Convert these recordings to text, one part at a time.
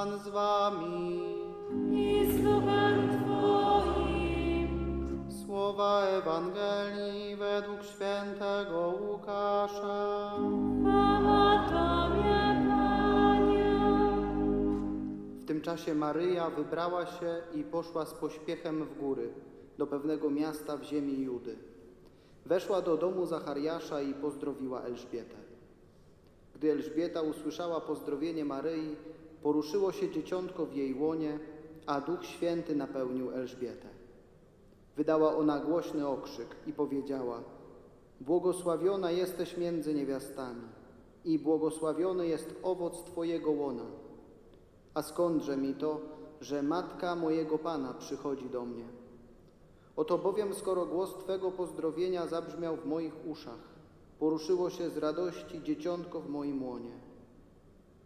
Pan z wami. i z duchem Twoim. Słowa Ewangelii według świętego Łukasza. Chwała Tobie, Panie. W tym czasie Maryja wybrała się i poszła z pośpiechem w góry, do pewnego miasta w ziemi Judy. Weszła do domu Zachariasza i pozdrowiła Elżbietę. Gdy Elżbieta usłyszała pozdrowienie Maryi, poruszyło się dzieciątko w jej łonie, a Duch Święty napełnił Elżbietę. Wydała ona głośny okrzyk i powiedziała: Błogosławiona jesteś między niewiastami, i błogosławiony jest owoc Twojego łona. A skądże mi to, że matka mojego Pana przychodzi do mnie? Oto bowiem, skoro głos Twego pozdrowienia zabrzmiał w moich uszach, poruszyło się z radości dzieciątko w moim łonie.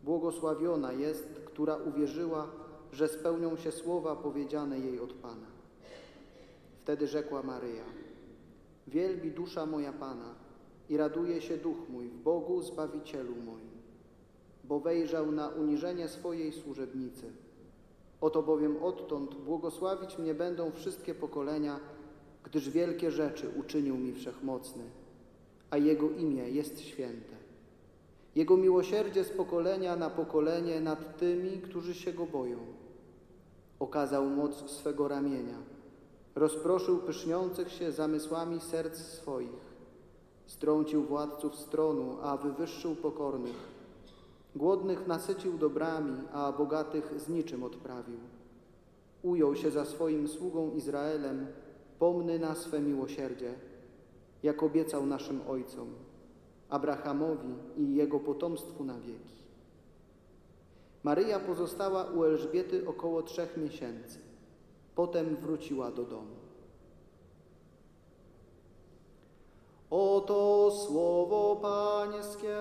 Błogosławiona jest, która uwierzyła, że spełnią się słowa powiedziane jej od Pana. Wtedy rzekła Maryja: Wielbi dusza moja Pana i raduje się duch mój w Bogu Zbawicielu moim bo wejrzał na uniżenie swojej służebnicy. Oto bowiem odtąd błogosławić mnie będą wszystkie pokolenia, gdyż wielkie rzeczy uczynił mi Wszechmocny, a Jego imię jest święte. Jego miłosierdzie z pokolenia na pokolenie nad tymi, którzy się Go boją. Okazał moc swego ramienia, rozproszył pyszniących się zamysłami serc swoich, strącił władców stronu, a wywyższył pokornych. Głodnych nasycił dobrami, a bogatych z niczym odprawił. Ujął się za swoim sługą Izraelem, pomny na swe miłosierdzie, jak obiecał naszym ojcom, Abrahamowi i jego potomstwu na wieki. Maryja pozostała u Elżbiety około trzech miesięcy. Potem wróciła do domu. Oto słowo Pańskie.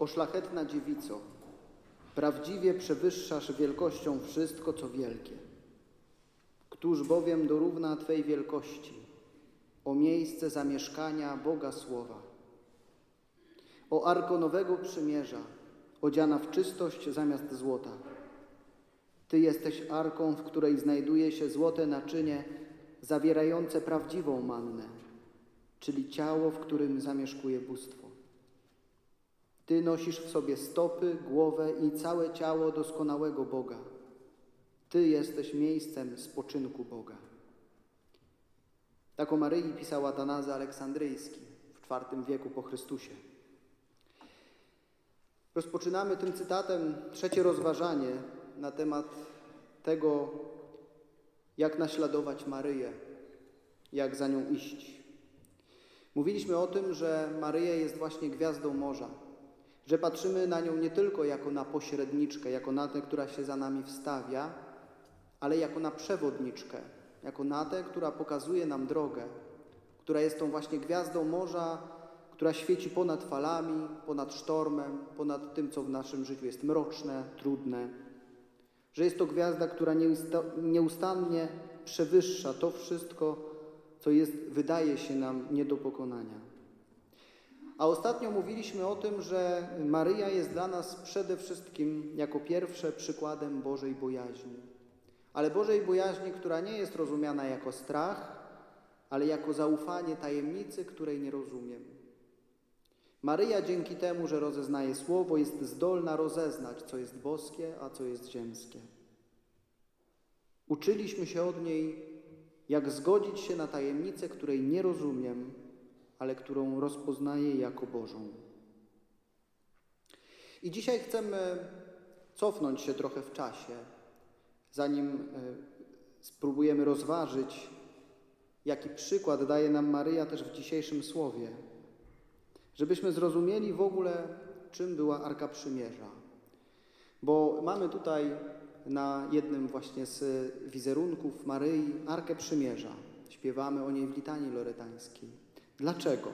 O szlachetna dziewico, prawdziwie przewyższasz wielkością wszystko, co wielkie. Któż bowiem dorówna Twej wielkości, o miejsce zamieszkania Boga Słowa, o arko nowego przymierza, odziana w czystość zamiast złota. Ty jesteś arką, w której znajduje się złote naczynie zawierające prawdziwą mannę, czyli ciało, w którym zamieszkuje bóstwo. Ty nosisz w sobie stopy, głowę i całe ciało doskonałego Boga. Ty jesteś miejscem spoczynku Boga. Tak o Maryi pisał Atanazy Aleksandryjski w IV wieku po Chrystusie. Rozpoczynamy tym cytatem trzecie rozważanie na temat tego, jak naśladować Maryję, jak za nią iść. Mówiliśmy o tym, że Maryja jest właśnie gwiazdą morza, że patrzymy na nią nie tylko jako na pośredniczkę, jako na tę, która się za nami wstawia, ale jako na przewodniczkę, jako na tę, która pokazuje nam drogę, która jest tą właśnie gwiazdą morza, która świeci ponad falami, ponad sztormem, ponad tym, co w naszym życiu jest mroczne, trudne. Że jest to gwiazda, która nieustannie przewyższa to wszystko, co jest, wydaje się nam nie do pokonania. A ostatnio mówiliśmy o tym, że Maryja jest dla nas przede wszystkim jako pierwsze przykładem Bożej bojaźni. Ale Bożej bojaźni, która nie jest rozumiana jako strach, ale jako zaufanie tajemnicy, której nie rozumiem. Maryja dzięki temu, że rozeznaje Słowo, jest zdolna rozeznać, co jest boskie, a co jest ziemskie. Uczyliśmy się od niej, jak zgodzić się na tajemnicę, której nie rozumiem, ale którą rozpoznaję jako Bożą. I dzisiaj chcemy cofnąć się trochę w czasie, zanim e, spróbujemy rozważyć, jaki przykład daje nam Maryja też w dzisiejszym słowie żebyśmy zrozumieli w ogóle, czym była Arka Przymierza. Bo mamy tutaj na jednym właśnie z wizerunków Maryi Arkę Przymierza. Śpiewamy o niej w litanii loretańskiej. Dlaczego?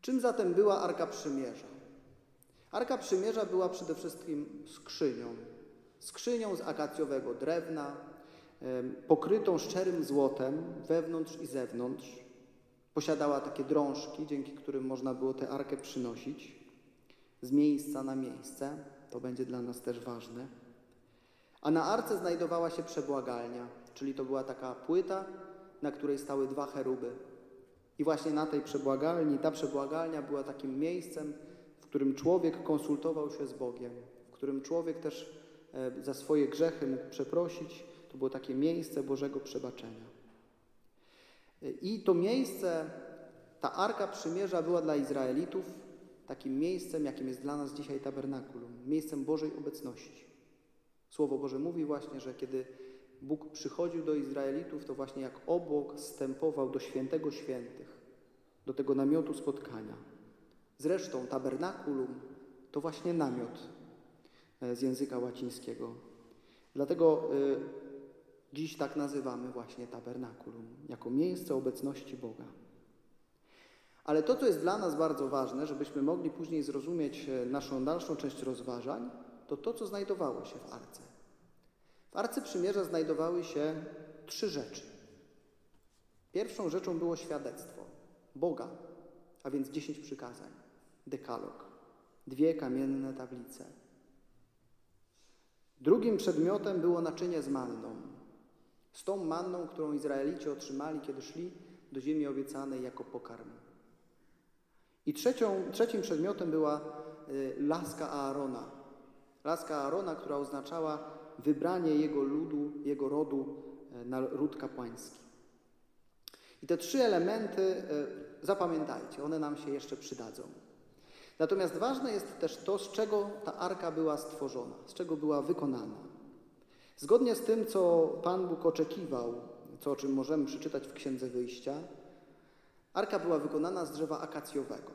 Czym zatem była Arka Przymierza? Arka Przymierza była przede wszystkim skrzynią. Skrzynią z akacjowego drewna, pokrytą szczerym złotem wewnątrz i zewnątrz. Posiadała takie drążki, dzięki którym można było tę arkę przynosić z miejsca na miejsce. To będzie dla nas też ważne. A na arce znajdowała się przebłagalnia, czyli to była taka płyta, na której stały dwa cheruby. I właśnie na tej przebłagalni, ta przebłagalnia była takim miejscem, w którym człowiek konsultował się z Bogiem, w którym człowiek też e, za swoje grzechy mógł przeprosić. To było takie miejsce Bożego przebaczenia. E, I to miejsce, ta Arka Przymierza była dla Izraelitów takim miejscem, jakim jest dla nas dzisiaj tabernakulum, miejscem Bożej obecności. Słowo Boże mówi właśnie, że kiedy Bóg przychodził do Izraelitów, to właśnie jak obłok stępował do świętego świętych, do tego namiotu spotkania. Zresztą tabernakulum to właśnie namiot e, z języka łacińskiego. Dlatego y, dziś tak nazywamy właśnie tabernakulum, jako miejsce obecności Boga. Ale to, co jest dla nas bardzo ważne, żebyśmy mogli później zrozumieć e, naszą dalszą część rozważań, to to, co znajdowało się w arce. W Arce Przymierza znajdowały się trzy rzeczy. Pierwszą rzeczą było świadectwo Boga, a więc dziesięć przykazań, dekalog, dwie kamienne tablice. Drugim przedmiotem było naczynie z manną. Z tą manną, którą Izraelici otrzymali, kiedy szli do ziemi obiecanej jako pokarm. I trzecią, trzecim przedmiotem była y, laska Aarona. Laska Aarona, która oznaczała wybranie jego ludu, jego rodu e, na ród kapłański. I te trzy elementy e, zapamiętajcie, one nam się jeszcze przydadzą. Natomiast ważne jest też to, z czego ta arka była stworzona, z czego była wykonana. Zgodnie z tym, co Pan Bóg oczekiwał, co o czym możemy przeczytać w Księdze Wyjścia, arka była wykonana z drzewa akacjowego.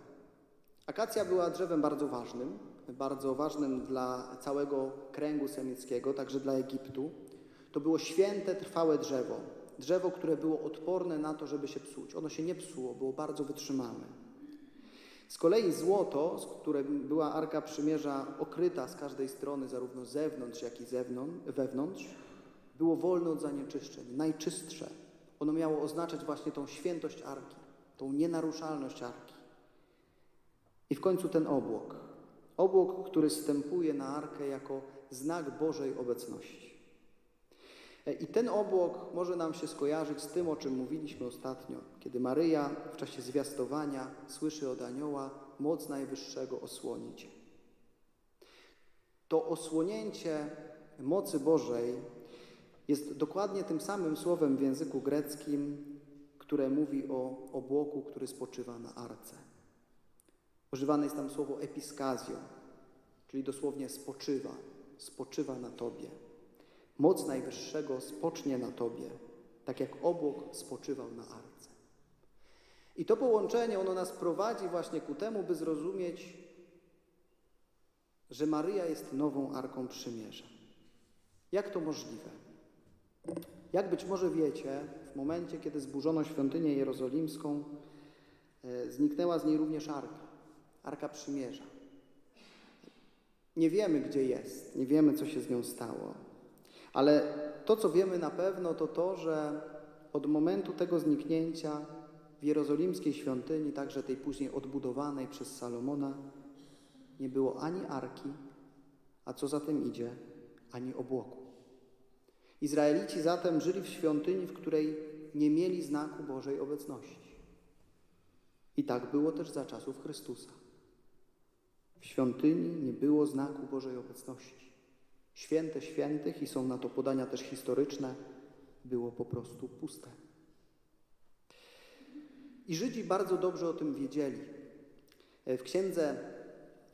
Akacja była drzewem bardzo ważnym, bardzo ważnym dla całego kręgu semickiego, także dla Egiptu. To było święte, trwałe drzewo. Drzewo, które było odporne na to, żeby się psuć. Ono się nie psuło, było bardzo wytrzymałe. Z kolei złoto, z którym była Arka Przymierza okryta z każdej strony, zarówno zewnątrz, jak i zewnątrz, wewnątrz, było wolne od zanieczyszczeń, najczystsze. Ono miało oznaczać właśnie tą świętość Arki, tą nienaruszalność Arki. I w końcu ten obłok. Obłok, który stępuje na arkę jako znak Bożej obecności. E, I ten obłok może nam się skojarzyć z tym, o czym mówiliśmy ostatnio, kiedy Maryja w czasie zwiastowania słyszy od anioła moc Najwyższego osłonić. To osłonięcie mocy Bożej jest dokładnie tym samym słowem w języku greckim, które mówi o obłoku, który spoczywa na arce. Używane jest tam słowo episkazjo, czyli dosłownie spoczywa, spoczywa na Tobie. Moc Najwyższego spocznie na Tobie, tak jak obłok spoczywał na arce. I to połączenie, ono nas prowadzi właśnie ku temu, by zrozumieć, że Maryja jest nową Arką Przymierza. Jak to możliwe? Jak być może wiecie, w momencie, kiedy zburzono świątynię jerozolimską, e, zniknęła z niej również Arka, Arka Przymierza. Nie wiemy, gdzie jest, nie wiemy, co się z nią stało, ale to, co wiemy na pewno, to to, że od momentu tego zniknięcia w jerozolimskiej świątyni, także tej później odbudowanej przez Salomona, nie było ani arki, a co za tym idzie, ani obłoku. Izraelici zatem żyli w świątyni, w której nie mieli znaku Bożej obecności. I tak było też za czasów Chrystusa. Świątyni nie było znaku Bożej obecności. Święte świętych, i są na to podania też historyczne, było po prostu puste. I Żydzi bardzo dobrze o tym wiedzieli. W księdze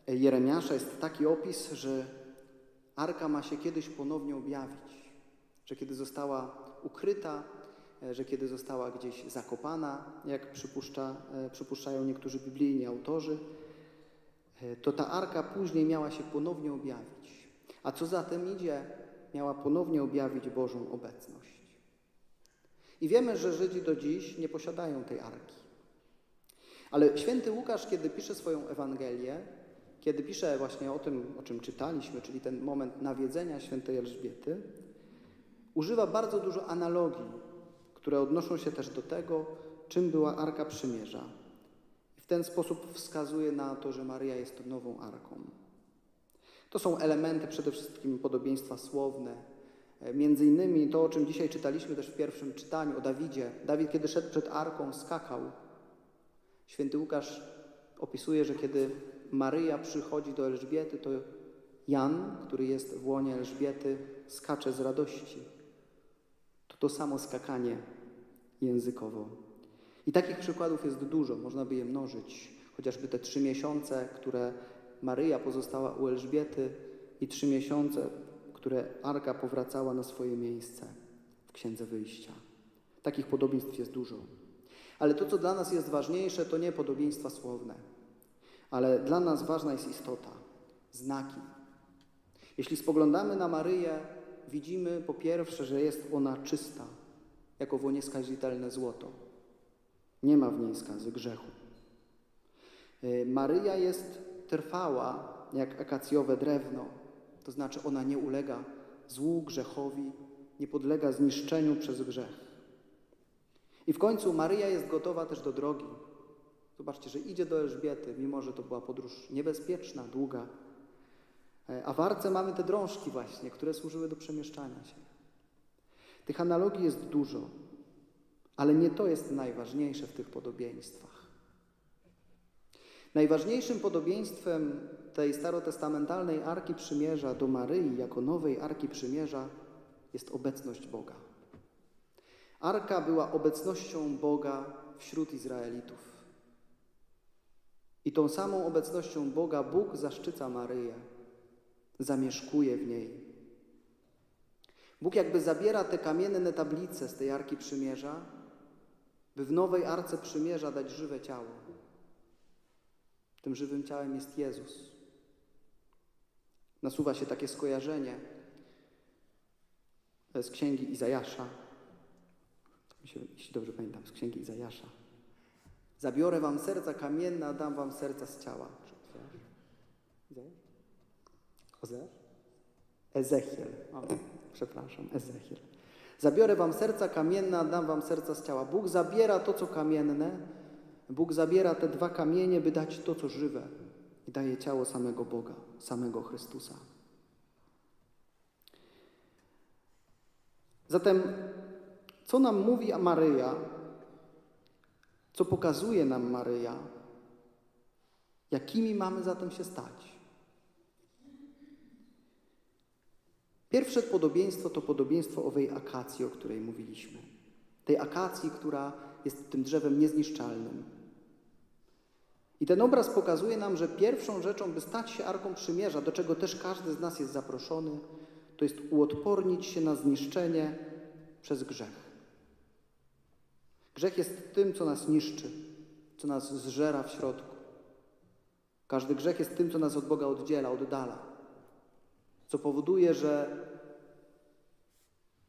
Jeremiasza jest taki opis, że arka ma się kiedyś ponownie objawić, że kiedy została ukryta, że kiedy została gdzieś zakopana, jak przypuszcza, przypuszczają niektórzy biblijni autorzy, to ta arka później miała się ponownie objawić. A co za tym idzie, miała ponownie objawić Bożą obecność. I wiemy, że Żydzi do dziś nie posiadają tej arki. Ale święty Łukasz, kiedy pisze swoją Ewangelię, kiedy pisze właśnie o tym, o czym czytaliśmy, czyli ten moment nawiedzenia świętej Elżbiety, używa bardzo dużo analogii, które odnoszą się też do tego, czym była Arka Przymierza. W ten sposób wskazuje na to, że Maryja jest nową Arką. To są elementy przede wszystkim podobieństwa słowne. Między innymi to, o czym dzisiaj czytaliśmy też w pierwszym czytaniu o Dawidzie. Dawid, kiedy szedł przed Arką, skakał. Święty Łukasz opisuje, że kiedy Maryja przychodzi do Elżbiety, to Jan, który jest w łonie Elżbiety, skacze z radości. To to samo skakanie językowo. I takich przykładów jest dużo, można by je mnożyć. Chociażby te trzy miesiące, które Maryja pozostała u Elżbiety i trzy miesiące, które Arka powracała na swoje miejsce w Księdze Wyjścia. Takich podobieństw jest dużo. Ale to, co dla nas jest ważniejsze, to nie podobieństwa słowne, ale dla nas ważna jest istota, znaki. Jeśli spoglądamy na Maryję, widzimy po pierwsze, że jest ona czysta, jako w nieskazitelne złoto. Nie ma w niej skazy grzechu. Y, Maryja jest trwała jak akacjowe drewno, to znaczy ona nie ulega złu, grzechowi, nie podlega zniszczeniu przez grzech. I w końcu Maryja jest gotowa też do drogi. Zobaczcie, że idzie do Elżbiety, mimo że to była podróż niebezpieczna, długa. E, A w arce mamy te drążki właśnie, które służyły do przemieszczania się. Tych analogii jest dużo, ale nie to jest najważniejsze w tych podobieństwach. Najważniejszym podobieństwem tej starotestamentalnej Arki Przymierza do Maryi jako nowej Arki Przymierza jest obecność Boga. Arka była obecnością Boga wśród Izraelitów. I tą samą obecnością Boga Bóg zaszczyca Maryję, zamieszkuje w niej. Bóg jakby zabiera te kamienne tablice z tej Arki Przymierza, by w nowej Arce Przymierza dać żywe ciało. Tym żywym ciałem jest Jezus. Nasuwa się takie skojarzenie z księgi Izajasza, jeśli dobrze pamiętam, z księgi Izajasza. Zabiorę wam serca kamienne, a dam wam serca z ciała. Ozeasz? Ezechiel. O, przepraszam, Ezechiel. Zabiorę wam serca kamienne, a dam wam serca z ciała. Bóg zabiera to, co kamienne, Bóg zabiera te dwa kamienie, by dać to, co żywe i daje ciało samego Boga, samego Chrystusa. Zatem, co nam mówi Maryja, co pokazuje nam Maryja, jakimi mamy zatem się stać? Pierwsze podobieństwo to podobieństwo owej akacji, o której mówiliśmy. Tej akacji, która jest tym drzewem niezniszczalnym. I ten obraz pokazuje nam, że pierwszą rzeczą, by stać się Arką Przymierza, do czego też każdy z nas jest zaproszony, to jest uodpornić się na zniszczenie przez grzech. Grzech jest tym, co nas niszczy, co nas zżera w środku. Każdy grzech jest tym, co nas od Boga oddziela, oddala, co powoduje, że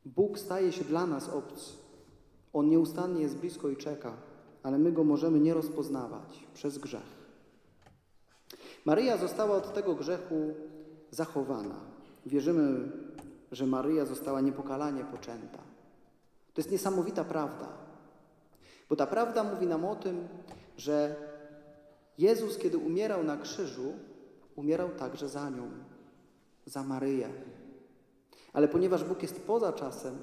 Bóg staje się dla nas obcy. On nieustannie jest blisko i czeka, ale my go możemy nie rozpoznawać przez grzech. Maryja została od tego grzechu zachowana. Wierzymy, że Maryja została niepokalanie poczęta. To jest niesamowita prawda, bo ta prawda mówi nam o tym, że Jezus, kiedy umierał na krzyżu, umierał także za nią, za Maryję. Ale ponieważ Bóg jest poza czasem,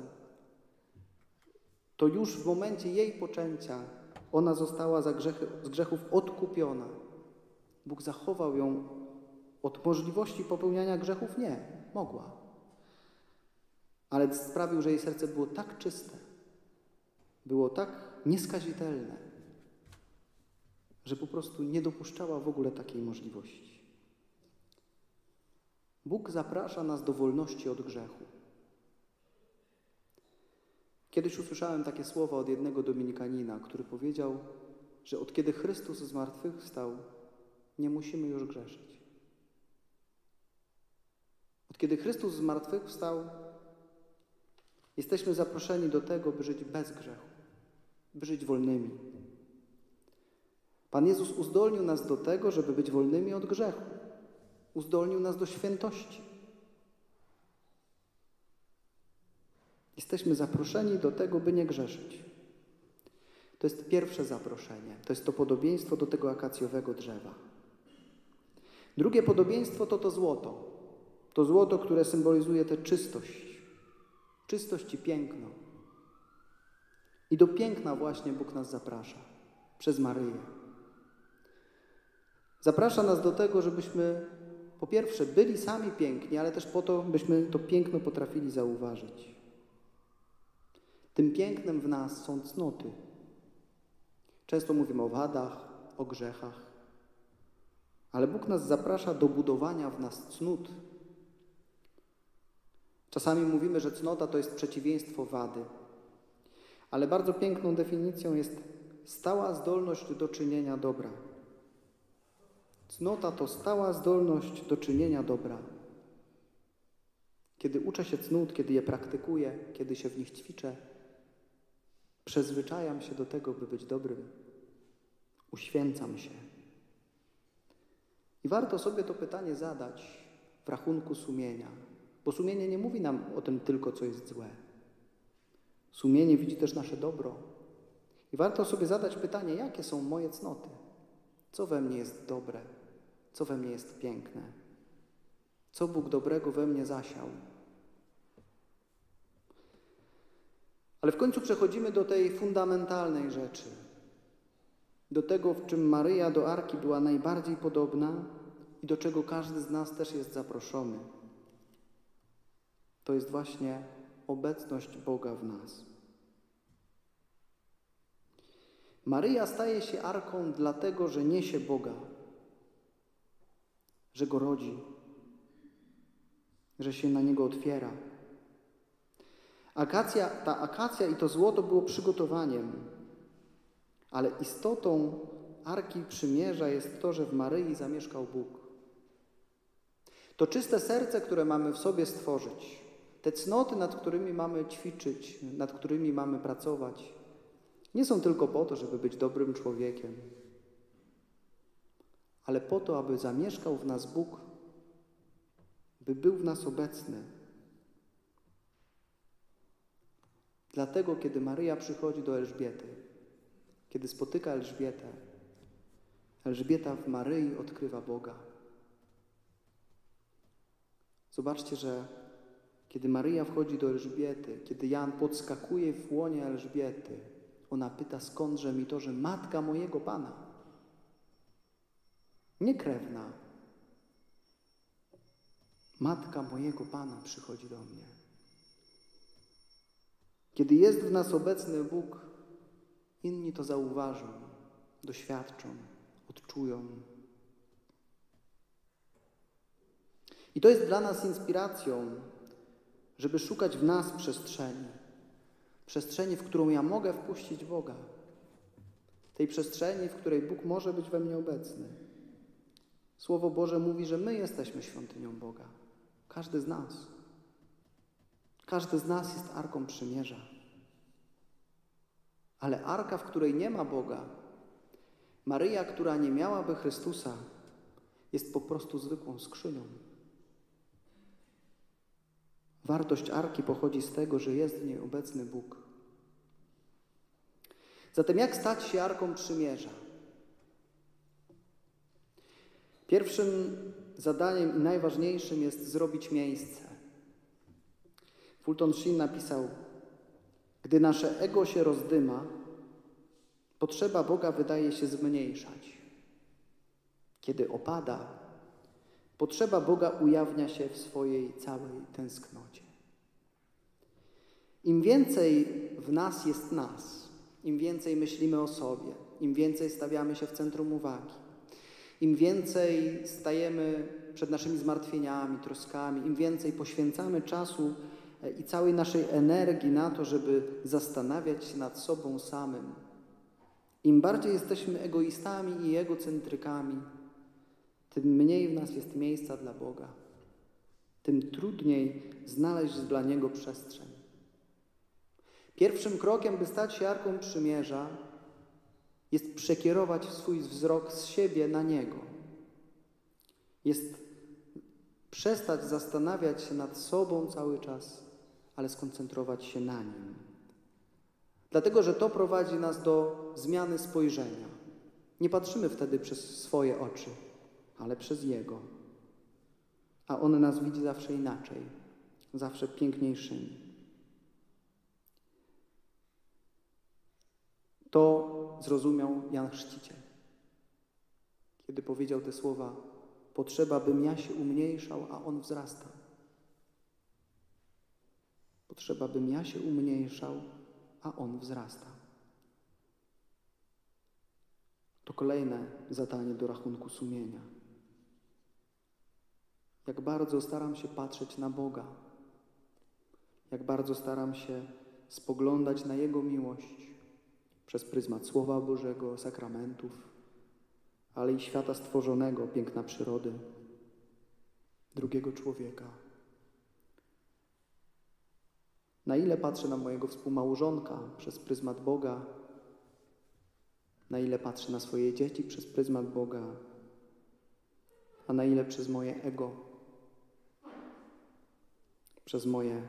to już w momencie jej poczęcia ona została za grzechy, z grzechów odkupiona. Bóg zachował ją od możliwości popełniania grzechów? Nie, mogła. Ale sprawił, że jej serce było tak czyste, było tak nieskazitelne, że po prostu nie dopuszczała w ogóle takiej możliwości. Bóg zaprasza nas do wolności od grzechu. Kiedyś usłyszałem takie słowa od jednego dominikanina, który powiedział, że od kiedy Chrystus zmartwychwstał, nie musimy już grzeszyć. Od kiedy Chrystus zmartwychwstał, jesteśmy zaproszeni do tego, by żyć bez grzechu, by żyć wolnymi. Pan Jezus uzdolnił nas do tego, żeby być wolnymi od grzechu. Uzdolnił nas do świętości. Jesteśmy zaproszeni do tego, by nie grzeszyć. To jest pierwsze zaproszenie. To jest to podobieństwo do tego akacjowego drzewa. Drugie podobieństwo to to złoto. To złoto, które symbolizuje tę czystość. Czystość i piękno. I do piękna właśnie Bóg nas zaprasza przez Maryję. Zaprasza nas do tego, żebyśmy po pierwsze byli sami piękni, ale też po to, byśmy to piękno potrafili zauważyć. Tym pięknem w nas są cnoty. Często mówimy o wadach, o grzechach, ale Bóg nas zaprasza do budowania w nas cnót. Czasami mówimy, że cnota to jest przeciwieństwo wady, ale bardzo piękną definicją jest stała zdolność do czynienia dobra. Cnota to stała zdolność do czynienia dobra. Kiedy uczę się cnót, kiedy je praktykuję, kiedy się w nich ćwiczę, Przyzwyczajam się do tego, by być dobrym. Uświęcam się. I warto sobie to pytanie zadać w rachunku sumienia, bo sumienie nie mówi nam o tym tylko, co jest złe. Sumienie widzi też nasze dobro. I warto sobie zadać pytanie, jakie są moje cnoty? Co we mnie jest dobre? Co we mnie jest piękne? Co Bóg dobrego we mnie zasiał? Ale w końcu przechodzimy do tej fundamentalnej rzeczy. Do tego, w czym Maryja do Arki była najbardziej podobna i do czego każdy z nas też jest zaproszony. To jest właśnie obecność Boga w nas. Maryja staje się arką dlatego, że niesie Boga, że go rodzi, że się na niego otwiera. Akacja, ta akacja i to złoto było przygotowaniem, ale istotą Arki Przymierza jest to, że w Maryi zamieszkał Bóg. To czyste serce, które mamy w sobie stworzyć, te cnoty, nad którymi mamy ćwiczyć, nad którymi mamy pracować, nie są tylko po to, żeby być dobrym człowiekiem, ale po to, aby zamieszkał w nas Bóg, by był w nas obecny Dlatego, kiedy Maryja przychodzi do Elżbiety, kiedy spotyka Elżbietę, Elżbieta w Maryi odkrywa Boga. Zobaczcie, że kiedy Maryja wchodzi do Elżbiety, kiedy Jan podskakuje w łonie Elżbiety, ona pyta, skądże mi to, że matka mojego Pana. Nie krewna. Matka mojego Pana przychodzi do mnie. Kiedy jest w nas obecny Bóg, inni to zauważą, doświadczą, odczują. I to jest dla nas inspiracją, żeby szukać w nas przestrzeni. Przestrzeni, w którą ja mogę wpuścić Boga. Tej przestrzeni, w której Bóg może być we mnie obecny. Słowo Boże mówi, że my jesteśmy świątynią Boga. Każdy z nas. Każdy z nas jest arką przymierza. Ale arka, w której nie ma Boga, Maryja, która nie miałaby Chrystusa, jest po prostu zwykłą skrzynią. Wartość arki pochodzi z tego, że jest w niej obecny Bóg. Zatem jak stać się arką przymierza? Pierwszym zadaniem i najważniejszym jest zrobić miejsce. Fulton Sheen napisał: Gdy nasze ego się rozdyma, potrzeba Boga wydaje się zmniejszać. Kiedy opada, potrzeba Boga ujawnia się w swojej całej tęsknocie. Im więcej w nas jest nas, im więcej myślimy o sobie, im więcej stawiamy się w centrum uwagi, im więcej stajemy przed naszymi zmartwieniami, troskami, im więcej poświęcamy czasu i całej naszej energii na to, żeby zastanawiać się nad sobą samym. Im bardziej jesteśmy egoistami i egocentrykami, tym mniej w nas jest miejsca dla Boga. Tym trudniej znaleźć dla Niego przestrzeń. Pierwszym krokiem, by stać się Arką Przymierza, jest przekierować swój wzrok z siebie na Niego. Jest Przestać zastanawiać się nad sobą cały czas, ale skoncentrować się na nim. Dlatego, że to prowadzi nas do zmiany spojrzenia. Nie patrzymy wtedy przez swoje oczy, ale przez Jego. A On nas widzi zawsze inaczej, zawsze piękniejszymi. To zrozumiał Jan Chrzciciel, kiedy powiedział te słowa: Potrzeba, bym ja się umniejszał, a on wzrasta. Potrzeba, bym ja się umniejszał, a on wzrasta. To kolejne zadanie do rachunku sumienia. Jak bardzo staram się patrzeć na Boga, jak bardzo staram się spoglądać na Jego miłość przez pryzmat Słowa Bożego, sakramentów, ale i świata stworzonego, piękna przyrody, drugiego człowieka. Na ile patrzę na mojego współmałżonka przez pryzmat Boga, na ile patrzę na swoje dzieci przez pryzmat Boga, a na ile przez moje ego, przez moje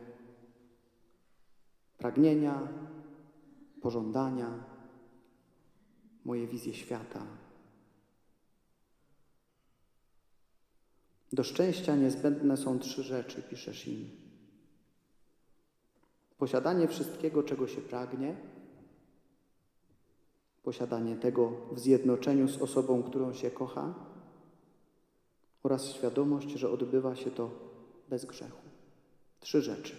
pragnienia, pożądania, moje wizje świata. Do szczęścia niezbędne są trzy rzeczy, pisze Shin. Posiadanie wszystkiego, czego się pragnie, posiadanie tego w zjednoczeniu z osobą, którą się kocha oraz świadomość, że odbywa się to bez grzechu. Trzy rzeczy.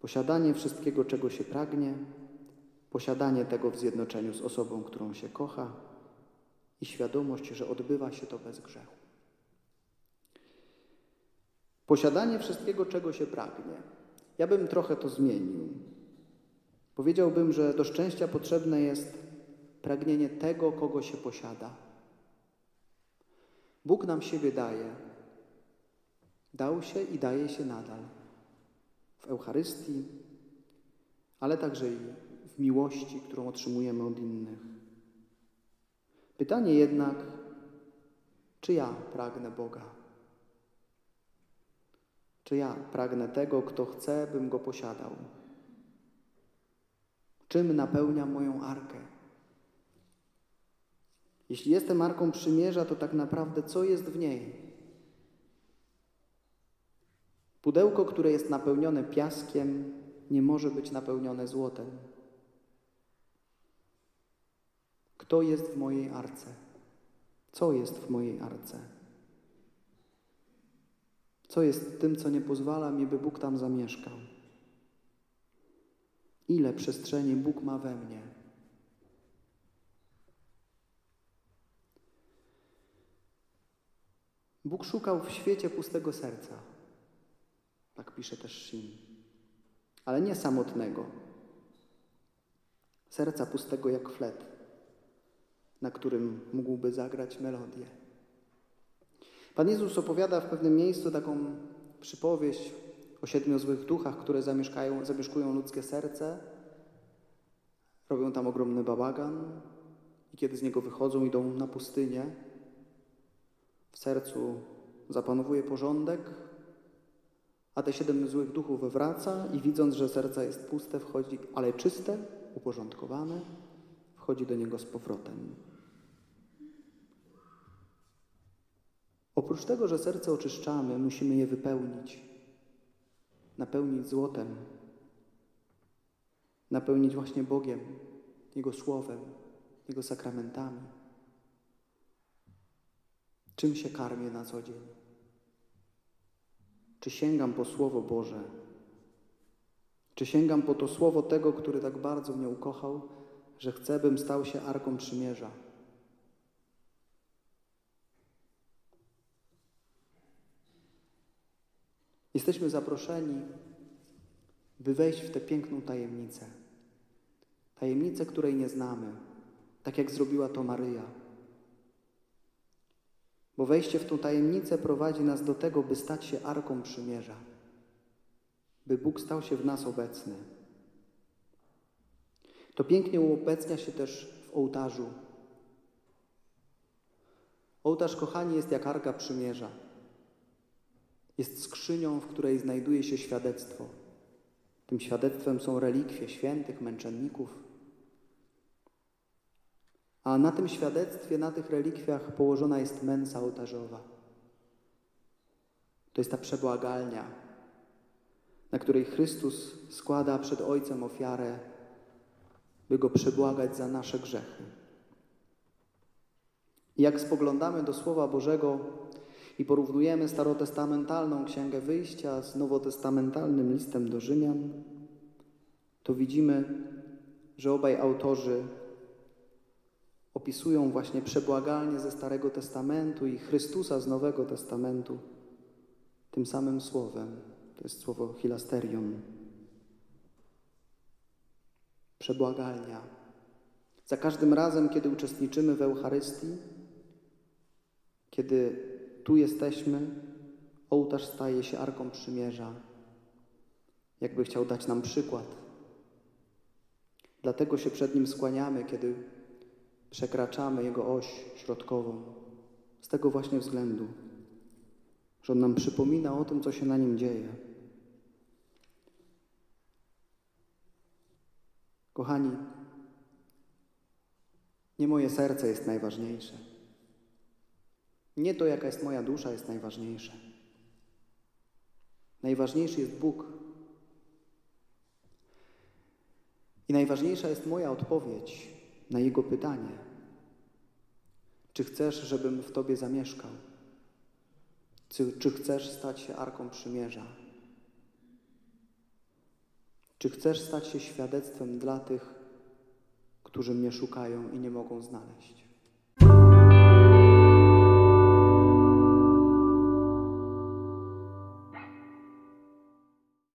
Posiadanie wszystkiego, czego się pragnie, posiadanie tego w zjednoczeniu z osobą, którą się kocha i świadomość, że odbywa się to bez grzechu. Posiadanie wszystkiego, czego się pragnie. Ja bym trochę to zmienił. Powiedziałbym, że do szczęścia potrzebne jest pragnienie tego, kogo się posiada. Bóg nam siebie daje. Dał się i daje się nadal. W Eucharystii, ale także i miłości, którą otrzymujemy od innych. Pytanie jednak, czy ja pragnę Boga? Czy ja pragnę tego, kto chce, bym go posiadał? Czym napełnia moją arkę? Jeśli jestem arką przymierza, to tak naprawdę co jest w niej? Pudełko, które jest napełnione piaskiem, nie może być napełnione złotem. Kto jest w mojej arce? Co jest w mojej arce? Co jest tym, co nie pozwala mi, by Bóg tam zamieszkał? Ile przestrzeni Bóg ma we mnie? Bóg szukał w świecie pustego serca. Tak pisze też Shin. Ale nie samotnego. Serca pustego jak flet, na którym mógłby zagrać melodię. Pan Jezus opowiada w pewnym miejscu taką przypowieść o siedmiu złych duchach, które zamieszkają, zamieszkują ludzkie serce, robią tam ogromny bałagan i kiedy z niego wychodzą, idą na pustynię. W sercu zapanowuje porządek, a te siedem złych duchów wraca i widząc, że serce jest puste, wchodzi, ale czyste, uporządkowane, wchodzi do niego z powrotem. Oprócz tego, że serce oczyszczamy, musimy je wypełnić, napełnić złotem, napełnić właśnie Bogiem, Jego Słowem, Jego sakramentami. Czym się karmię na co dzień? Czy sięgam po Słowo Boże? Czy sięgam po to Słowo tego, który tak bardzo mnie ukochał, że chce, bym stał się arką przymierza? Jesteśmy zaproszeni, by wejść w tę piękną tajemnicę. Tajemnicę, której nie znamy, tak jak zrobiła to Maryja. Bo wejście w tą tajemnicę prowadzi nas do tego, by stać się arką przymierza, by Bóg stał się w nas obecny. To pięknie uobecnia się też w ołtarzu. Ołtarz, kochani, jest jak arka przymierza. Jest skrzynią, w której znajduje się świadectwo. Tym świadectwem są relikwie świętych, męczenników. A na tym świadectwie, na tych relikwiach położona jest mensa ołtarzowa. To jest ta przebłagalnia, na której Chrystus składa przed Ojcem ofiarę, by Go przebłagać za nasze grzechy. I jak spoglądamy do Słowa Bożego i porównujemy starotestamentalną Księgę Wyjścia z nowotestamentalnym listem do Rzymian, to widzimy, że obaj autorzy opisują właśnie przebłagalnie ze Starego Testamentu i Chrystusa z Nowego Testamentu tym samym słowem. To jest słowo hilasterion. Przebłagalnia. Za każdym razem, kiedy uczestniczymy w Eucharystii, kiedy tu jesteśmy, ołtarz staje się arką przymierza, jakby chciał dać nam przykład. Dlatego się przed nim skłaniamy, kiedy przekraczamy jego oś środkową. Z tego właśnie względu, że on nam przypomina o tym, co się na nim dzieje. Kochani, nie moje serce jest najważniejsze. Nie to, jaka jest moja dusza, jest najważniejsze. Najważniejszy jest Bóg. I najważniejsza jest moja odpowiedź na Jego pytanie: Czy chcesz, żebym w Tobie zamieszkał? Czy, czy chcesz stać się arką przymierza? Czy chcesz stać się świadectwem dla tych, którzy mnie szukają i nie mogą znaleźć?